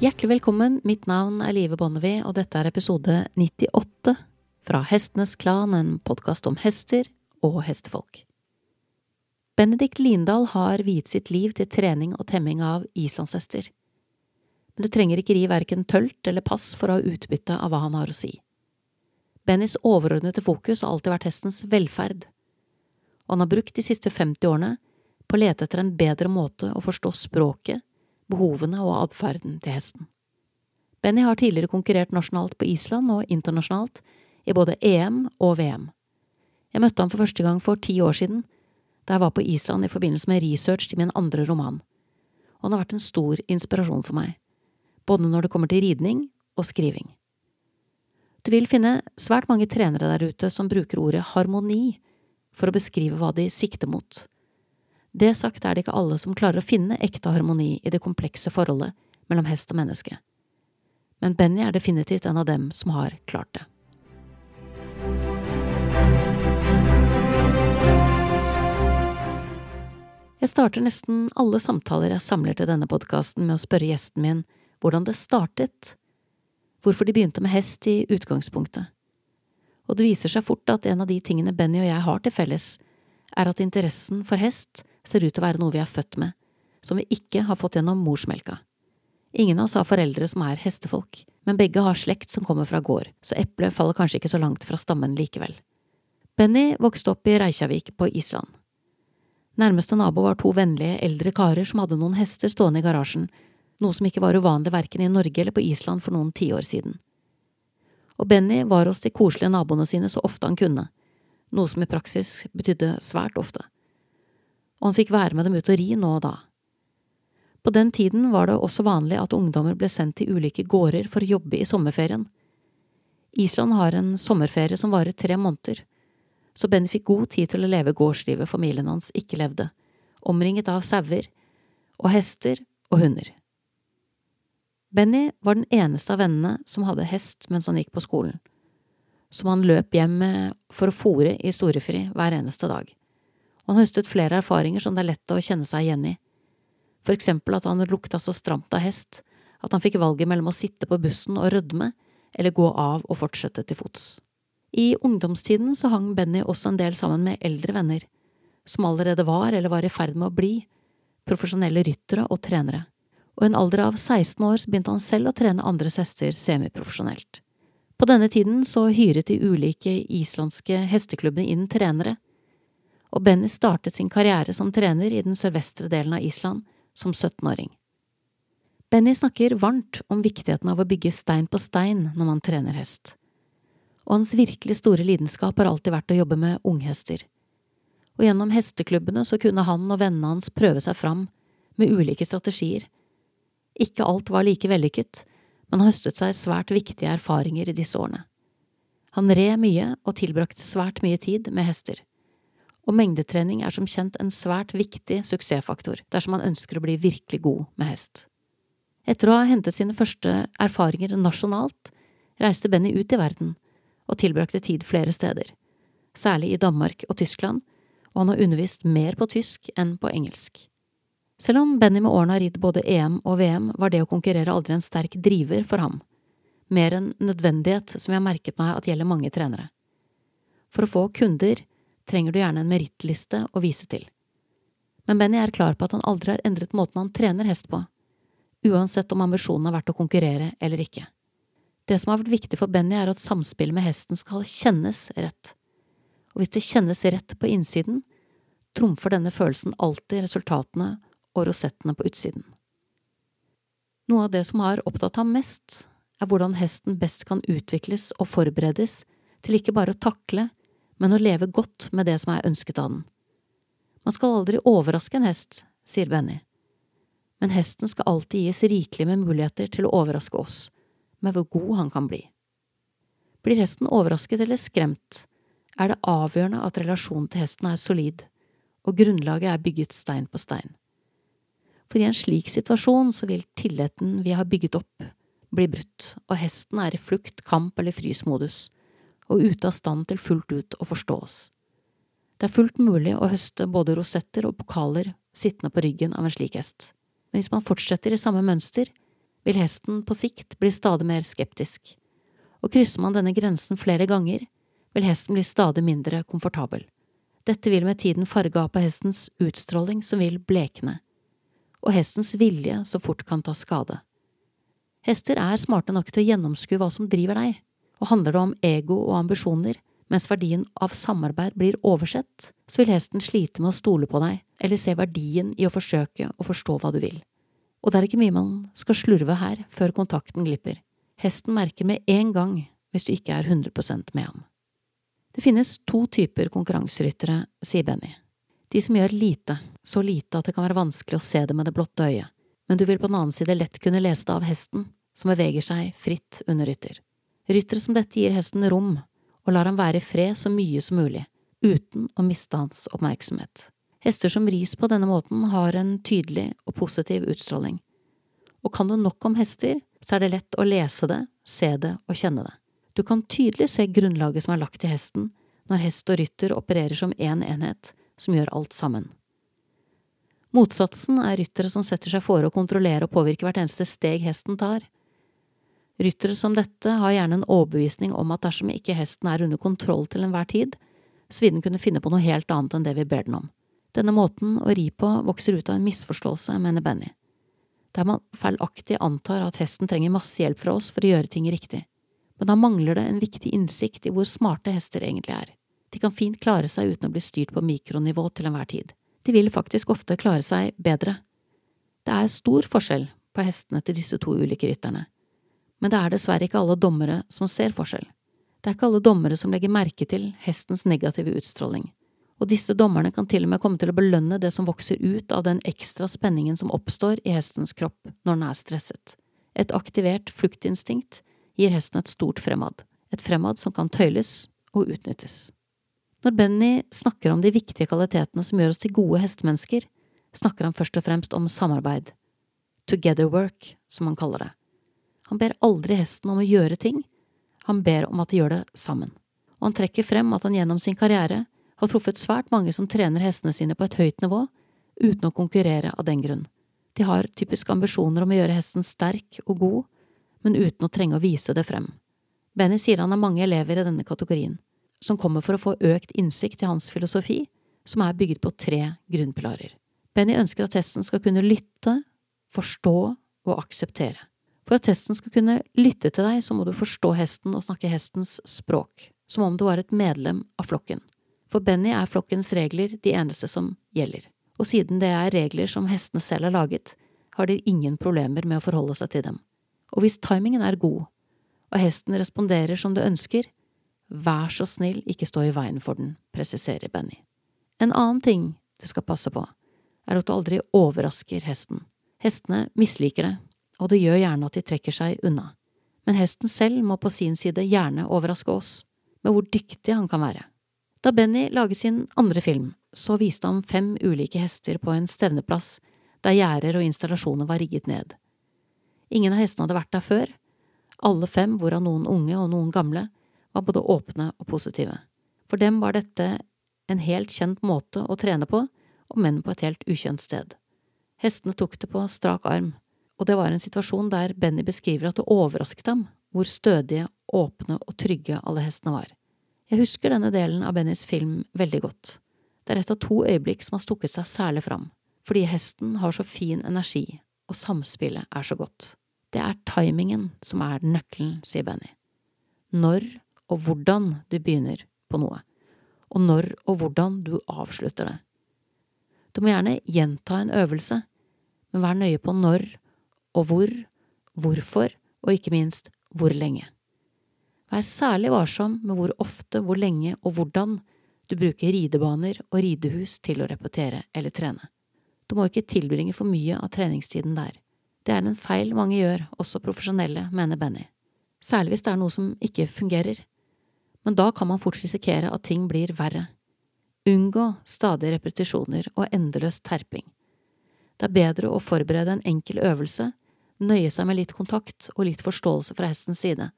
Hjertelig velkommen, mitt navn er Live Bonnevie, og dette er episode 98 fra Hestenes Klan, en podkast om hester og hestefolk. Benedikt Lindahl har viet sitt liv til trening og temming av islandshester. Men du trenger ikke ri verken tølt eller pass for å ha utbytte av hva han har å si. Bennys overordnede fokus har alltid vært hestens velferd, og han har brukt de siste 50 årene på å lete etter en bedre måte å forstå språket, behovene og atferden til hesten. Benny har tidligere konkurrert nasjonalt på Island og internasjonalt i både EM og VM. Jeg møtte ham for første gang for ti år siden, da jeg var på Island i forbindelse med research til min andre roman, og han har vært en stor inspirasjon for meg, både når det kommer til ridning og skriving. Du vil finne svært mange trenere der ute som bruker ordet harmoni for å beskrive hva de sikter mot. Det sagt er det ikke alle som klarer å finne ekte harmoni i det komplekse forholdet mellom hest og menneske. Men Benny er definitivt en av dem som har klart det. Jeg starter nesten alle samtaler jeg samler til denne podkasten med å spørre gjesten min hvordan det startet, hvorfor de begynte med hest i utgangspunktet. Og det viser seg fort at en av de tingene Benny og jeg har til felles, er at interessen for hest ser ut til å være noe vi er født med, som vi ikke har fått gjennom morsmelka. Ingen av oss har foreldre som er hestefolk, men begge har slekt som kommer fra gård, så eplet faller kanskje ikke så langt fra stammen likevel. Benny vokste opp i Reykjavik på Island. Nærmeste nabo var to vennlige, eldre karer som hadde noen hester stående i garasjen, noe som ikke var uvanlig verken i Norge eller på Island for noen tiår siden. Og Benny var hos de koselige naboene sine så ofte han kunne, noe som i praksis betydde svært ofte og han fikk være med dem ut og ri nå og da. På den tiden var det også vanlig at ungdommer ble sendt til ulike gårder for å jobbe i sommerferien. Island har en sommerferie som varer tre måneder, så Benny fikk god tid til å leve gårdslivet familien hans ikke levde, omringet av sauer og hester og hunder. Benny var den eneste av vennene som hadde hest mens han gikk på skolen, som han løp hjem med for å fòre i storefri hver eneste dag og han høstet flere erfaringer som det er lett å kjenne seg igjen i. For eksempel at han lukta så stramt av hest at han fikk valget mellom å sitte på bussen og rødme eller gå av og fortsette til fots. I ungdomstiden så hang Benny også en del sammen med eldre venner, som allerede var eller var i ferd med å bli profesjonelle ryttere og trenere, og i en alder av 16 år begynte han selv å trene andres hester semiprofesjonelt. På denne tiden så hyret de ulike islandske hesteklubbene inn trenere og Benny startet sin karriere som trener i den sørvestre delen av Island som 17-åring. Benny snakker varmt om viktigheten av å bygge stein på stein når man trener hest, og hans virkelig store lidenskap har alltid vært å jobbe med unghester. Og gjennom hesteklubbene så kunne han og vennene hans prøve seg fram med ulike strategier. Ikke alt var like vellykket, men høstet seg svært viktige erfaringer i disse årene. Han red mye og tilbrakte svært mye tid med hester og mengdetrening er som kjent en svært viktig suksessfaktor dersom man ønsker å bli virkelig god med hest. Etter å ha hentet sine første erfaringer nasjonalt, reiste Benny ut i verden og tilbrakte tid flere steder, særlig i Danmark og Tyskland, og han har undervist mer på tysk enn på engelsk. Selv om Benny med årene har ridd både EM og VM, var det å konkurrere aldri en sterk driver for ham, mer enn nødvendighet som jeg har merket meg at gjelder mange trenere. For å få kunder trenger du gjerne en merittliste å vise til. Men Benny er klar på at han aldri har endret måten han trener hest på, uansett om ambisjonen har vært å konkurrere eller ikke. Det som har vært viktig for Benny, er at samspillet med hesten skal kjennes rett. Og hvis det kjennes rett på innsiden, trumfer denne følelsen alltid resultatene og rosettene på utsiden. Noe av det som har opptatt ham mest, er hvordan hesten best kan utvikles og forberedes til ikke bare å takle, men å leve godt med det som er ønsket av den. Man skal aldri overraske en hest, sier Benny, men hesten skal alltid gis rikelig med muligheter til å overraske oss med hvor god han kan bli. Blir hesten overrasket eller skremt, er det avgjørende at relasjonen til hesten er solid, og grunnlaget er bygget stein på stein. For i en slik situasjon så vil tilliten vi har bygget opp, bli brutt, og hesten er i flukt, kamp eller frysmodus og ute av stand til fullt ut å forstå oss. Det er fullt mulig å høste både rosetter og pokaler sittende på ryggen av en slik hest, men hvis man fortsetter i samme mønster, vil hesten på sikt bli stadig mer skeptisk, og krysser man denne grensen flere ganger, vil hesten bli stadig mindre komfortabel. Dette vil med tiden farge av på hestens utstråling som vil blekne, og hestens vilje så fort kan ta skade. Hester er smarte nok til å gjennomskue hva som driver deg, og handler det om ego og ambisjoner, mens verdien av samarbeid blir oversett, så vil hesten slite med å stole på deg eller se verdien i å forsøke å forstå hva du vil. Og det er ikke mye man skal slurve her før kontakten glipper. Hesten merker med en gang hvis du ikke er 100% med ham. Det finnes to typer konkurranseryttere, sier Benny. De som gjør lite, så lite at det kan være vanskelig å se det med det blotte øyet, men du vil på den annen side lett kunne lese det av hesten, som beveger seg fritt under rytter. Ryttere som dette gir hesten rom og lar ham være i fred så mye som mulig, uten å miste hans oppmerksomhet. Hester som ris på denne måten har en tydelig og positiv utstråling. Og kan du nok om hester, så er det lett å lese det, se det og kjenne det. Du kan tydelig se grunnlaget som er lagt i hesten, når hest og rytter opererer som én en enhet som gjør alt sammen. Motsatsen er ryttere som setter seg fore å kontrollere og påvirke hvert eneste steg hesten tar. Ryttere som dette har gjerne en overbevisning om at dersom ikke hesten er under kontroll til enhver tid, så vil den kunne finne på noe helt annet enn det vi ber den om. Denne måten å ri på vokser ut av en misforståelse, mener Benny, der man feilaktig antar at hesten trenger masse hjelp fra oss for å gjøre ting riktig, men da mangler det en viktig innsikt i hvor smarte hester egentlig er. De kan fint klare seg uten å bli styrt på mikronivå til enhver tid. De vil faktisk ofte klare seg bedre. Det er stor forskjell på hestene til disse to ulike rytterne men det er dessverre ikke alle dommere som ser forskjell. Det er ikke alle dommere som legger merke til hestens negative utstråling, og disse dommerne kan til og med komme til å belønne det som vokser ut av den ekstra spenningen som oppstår i hestens kropp når den er stresset. Et aktivert fluktinstinkt gir hesten et stort fremad, et fremad som kan tøyles og utnyttes. Når Benny snakker om de viktige kvalitetene som gjør oss til gode hestemennesker, snakker han først og fremst om samarbeid, together work, som han kaller det. Han ber aldri hesten om å gjøre ting, han ber om at de gjør det sammen. Og han trekker frem at han gjennom sin karriere har truffet svært mange som trener hestene sine på et høyt nivå, uten å konkurrere av den grunn. De har typisk ambisjoner om å gjøre hesten sterk og god, men uten å trenge å vise det frem. Benny sier han har mange elever i denne kategorien, som kommer for å få økt innsikt i hans filosofi, som er bygget på tre grunnpilarer. Benny ønsker at hesten skal kunne lytte, forstå og akseptere. For at hesten skal kunne lytte til deg, så må du forstå hesten og snakke hestens språk, som om du var et medlem av flokken. For Benny er flokkens regler de eneste som gjelder, og siden det er regler som hestene selv har laget, har de ingen problemer med å forholde seg til dem. Og hvis timingen er god, og hesten responderer som du ønsker, vær så snill ikke stå i veien for den, presiserer Benny. En annen ting du skal passe på, er at du aldri overrasker hesten. Hestene misliker det og det gjør gjerne at de trekker seg unna. Men hesten selv må på sin side gjerne overraske oss med hvor dyktig han kan være. Da Benny laget sin andre film, så viste han fem ulike hester på en stevneplass der gjerder og installasjoner var rigget ned. Ingen av hestene hadde vært der før. Alle fem, hvorav noen unge og noen gamle, var både åpne og positive. For dem var dette en helt kjent måte å trene på, og menn på et helt ukjent sted. Hestene tok det på strak arm, og det var en situasjon der Benny beskriver at det overrasket ham hvor stødige, åpne og trygge alle hestene var. Jeg husker denne delen av Bennys film veldig godt. Det er et av to øyeblikk som har stukket seg særlig fram, fordi hesten har så fin energi, og samspillet er så godt. Det er timingen som er nøkkelen, sier Benny. Når og hvordan du begynner på noe, og når og hvordan du avslutter det. Du må gjerne gjenta en øvelse, men vær nøye på når og hvor, hvorfor og ikke minst hvor lenge. Vær særlig varsom med hvor ofte, hvor lenge og hvordan du bruker ridebaner og ridehus til å repetere eller trene. Du må ikke tilbringe for mye av treningstiden der. Det er en feil mange gjør, også profesjonelle, mener Benny. Særlig hvis det er noe som ikke fungerer. Men da kan man fort risikere at ting blir verre. Unngå stadige repetisjoner og endeløs terping. Det er bedre å forberede en enkel øvelse nøye seg med litt kontakt og litt forståelse fra hestens side.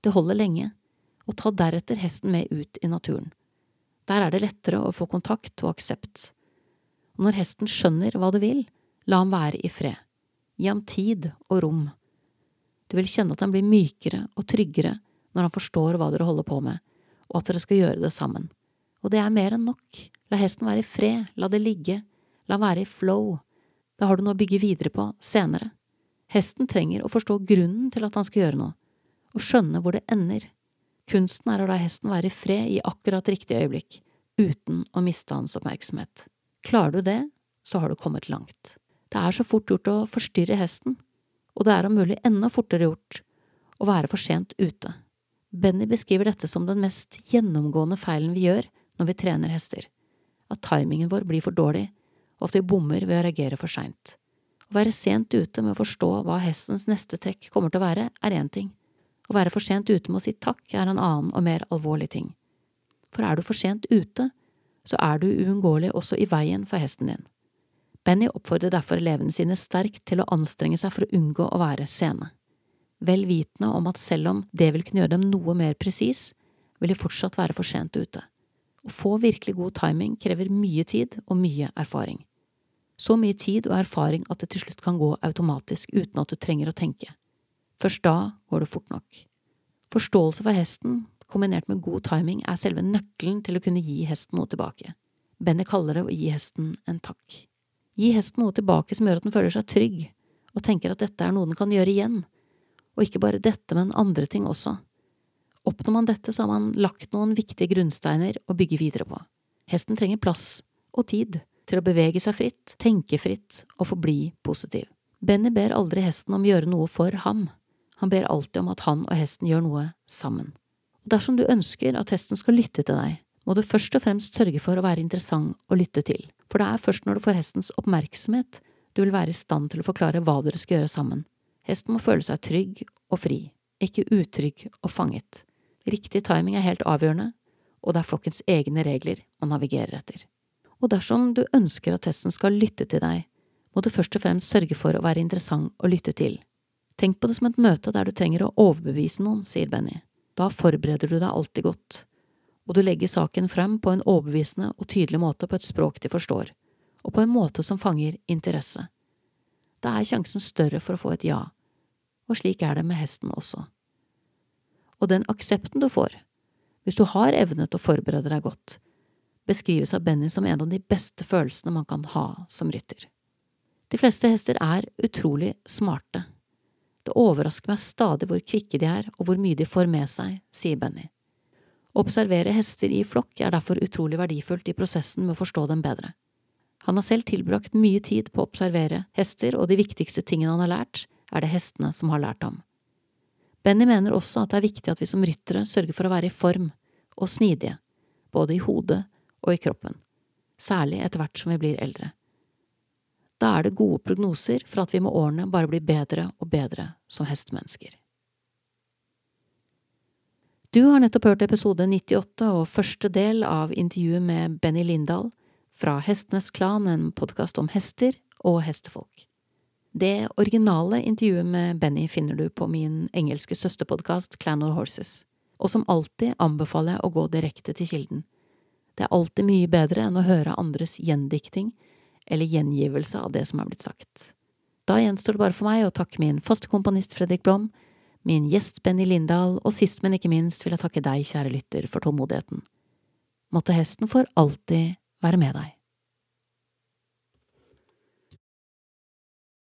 Det holder lenge, og ta deretter hesten med ut i naturen. Der er det lettere å få kontakt og aksept. Og når hesten skjønner hva du vil, la ham være i fred. Gi ham tid og rom, Du vil kjenne at han blir mykere og tryggere når han forstår hva dere holder på med, og at dere skal gjøre det sammen. Og det er mer enn nok. La hesten være i fred, la det ligge, la han være i flow. Da har du noe å bygge videre på senere. Hesten trenger å forstå grunnen til at han skal gjøre noe, og skjønne hvor det ender. Kunsten er å la hesten være i fred i akkurat riktig øyeblikk, uten å miste hans oppmerksomhet. Klarer du det, så har du kommet langt. Det er så fort gjort å forstyrre hesten, og det er om mulig enda fortere gjort å være for sent ute. Benny beskriver dette som den mest gjennomgående feilen vi gjør når vi trener hester, at timingen vår blir for dårlig, og at vi bommer ved å reagere for seint. Å være sent ute med å forstå hva hestens neste trekk kommer til å være, er én ting. Å være for sent ute med å si takk er en annen og mer alvorlig ting. For er du for sent ute, så er du uunngåelig også i veien for hesten din. Benny oppfordrer derfor elevene sine sterkt til å anstrenge seg for å unngå å være sene vel vitende om at selv om det vil kunne gjøre dem noe mer presis, vil de fortsatt være for sent ute. Å få virkelig god timing krever mye tid og mye erfaring. Så mye tid og erfaring at det til slutt kan gå automatisk uten at du trenger å tenke. Først da går det fort nok. Forståelse for hesten, kombinert med god timing, er selve nøkkelen til å kunne gi hesten noe tilbake. Benny kaller det å gi hesten en takk. Gi hesten noe tilbake som gjør at den føler seg trygg, og tenker at dette er noe den kan gjøre igjen, og ikke bare dette, men andre ting også. Oppnår man dette, så har man lagt noen viktige grunnsteiner å bygge videre på. Hesten trenger plass og tid til å bevege seg fritt, tenke fritt og forbli positiv. Benny ber aldri hesten om å gjøre noe for ham, han ber alltid om at han og hesten gjør noe sammen. Og dersom du ønsker at hesten skal lytte til deg, må du først og fremst sørge for å være interessant å lytte til, for det er først når du får hestens oppmerksomhet du vil være i stand til å forklare hva dere skal gjøre sammen, Hesten må føle seg trygg og fri, ikke utrygg og fanget. Riktig timing er helt avgjørende, og det er flokkens egne regler man navigerer etter. Og dersom du ønsker at testen skal lytte til deg, må du først og fremst sørge for å være interessant å lytte til. Tenk på det som et møte der du trenger å overbevise noen, sier Benny. Da forbereder du deg alltid godt, og du legger saken frem på en overbevisende og tydelig måte på et språk de forstår, og på en måte som fanger interesse da er sjansen større for å få et ja, og slik er det med hesten også. Og den aksepten du får, hvis du har evnet å forberede deg godt, beskrives av Benny som en av de beste følelsene man kan ha som rytter. De fleste hester er utrolig smarte. Det overrasker meg stadig hvor kvikke de er og hvor mye de får med seg, sier Benny. Å observere hester i flokk er derfor utrolig verdifullt i prosessen med å forstå dem bedre. Han har selv tilbrakt mye tid på å observere hester, og de viktigste tingene han har lært, er det hestene som har lært ham. Benny mener også at det er viktig at vi som ryttere sørger for å være i form og smidige, både i hodet og i kroppen, særlig etter hvert som vi blir eldre. Da er det gode prognoser for at vi med årene bare blir bedre og bedre som hestemennesker. Du har nettopp hørt episode 98 og første del av intervjuet med Benny Lindahl, fra Hestenes Klan, en podkast om hester og hestefolk. Det originale intervjuet med Benny finner du på min engelske søsterpodkast Clan of Horses, og som alltid anbefaler jeg å gå direkte til kilden. Det er alltid mye bedre enn å høre andres gjendikting eller gjengivelse av det som er blitt sagt. Da gjenstår det bare for meg å takke min faste komponist Fredrik Blom, min gjest Benny Lindahl, og sist, men ikke minst vil jeg takke deg, kjære lytter, for tålmodigheten. Måtte hesten for alltid være med deg.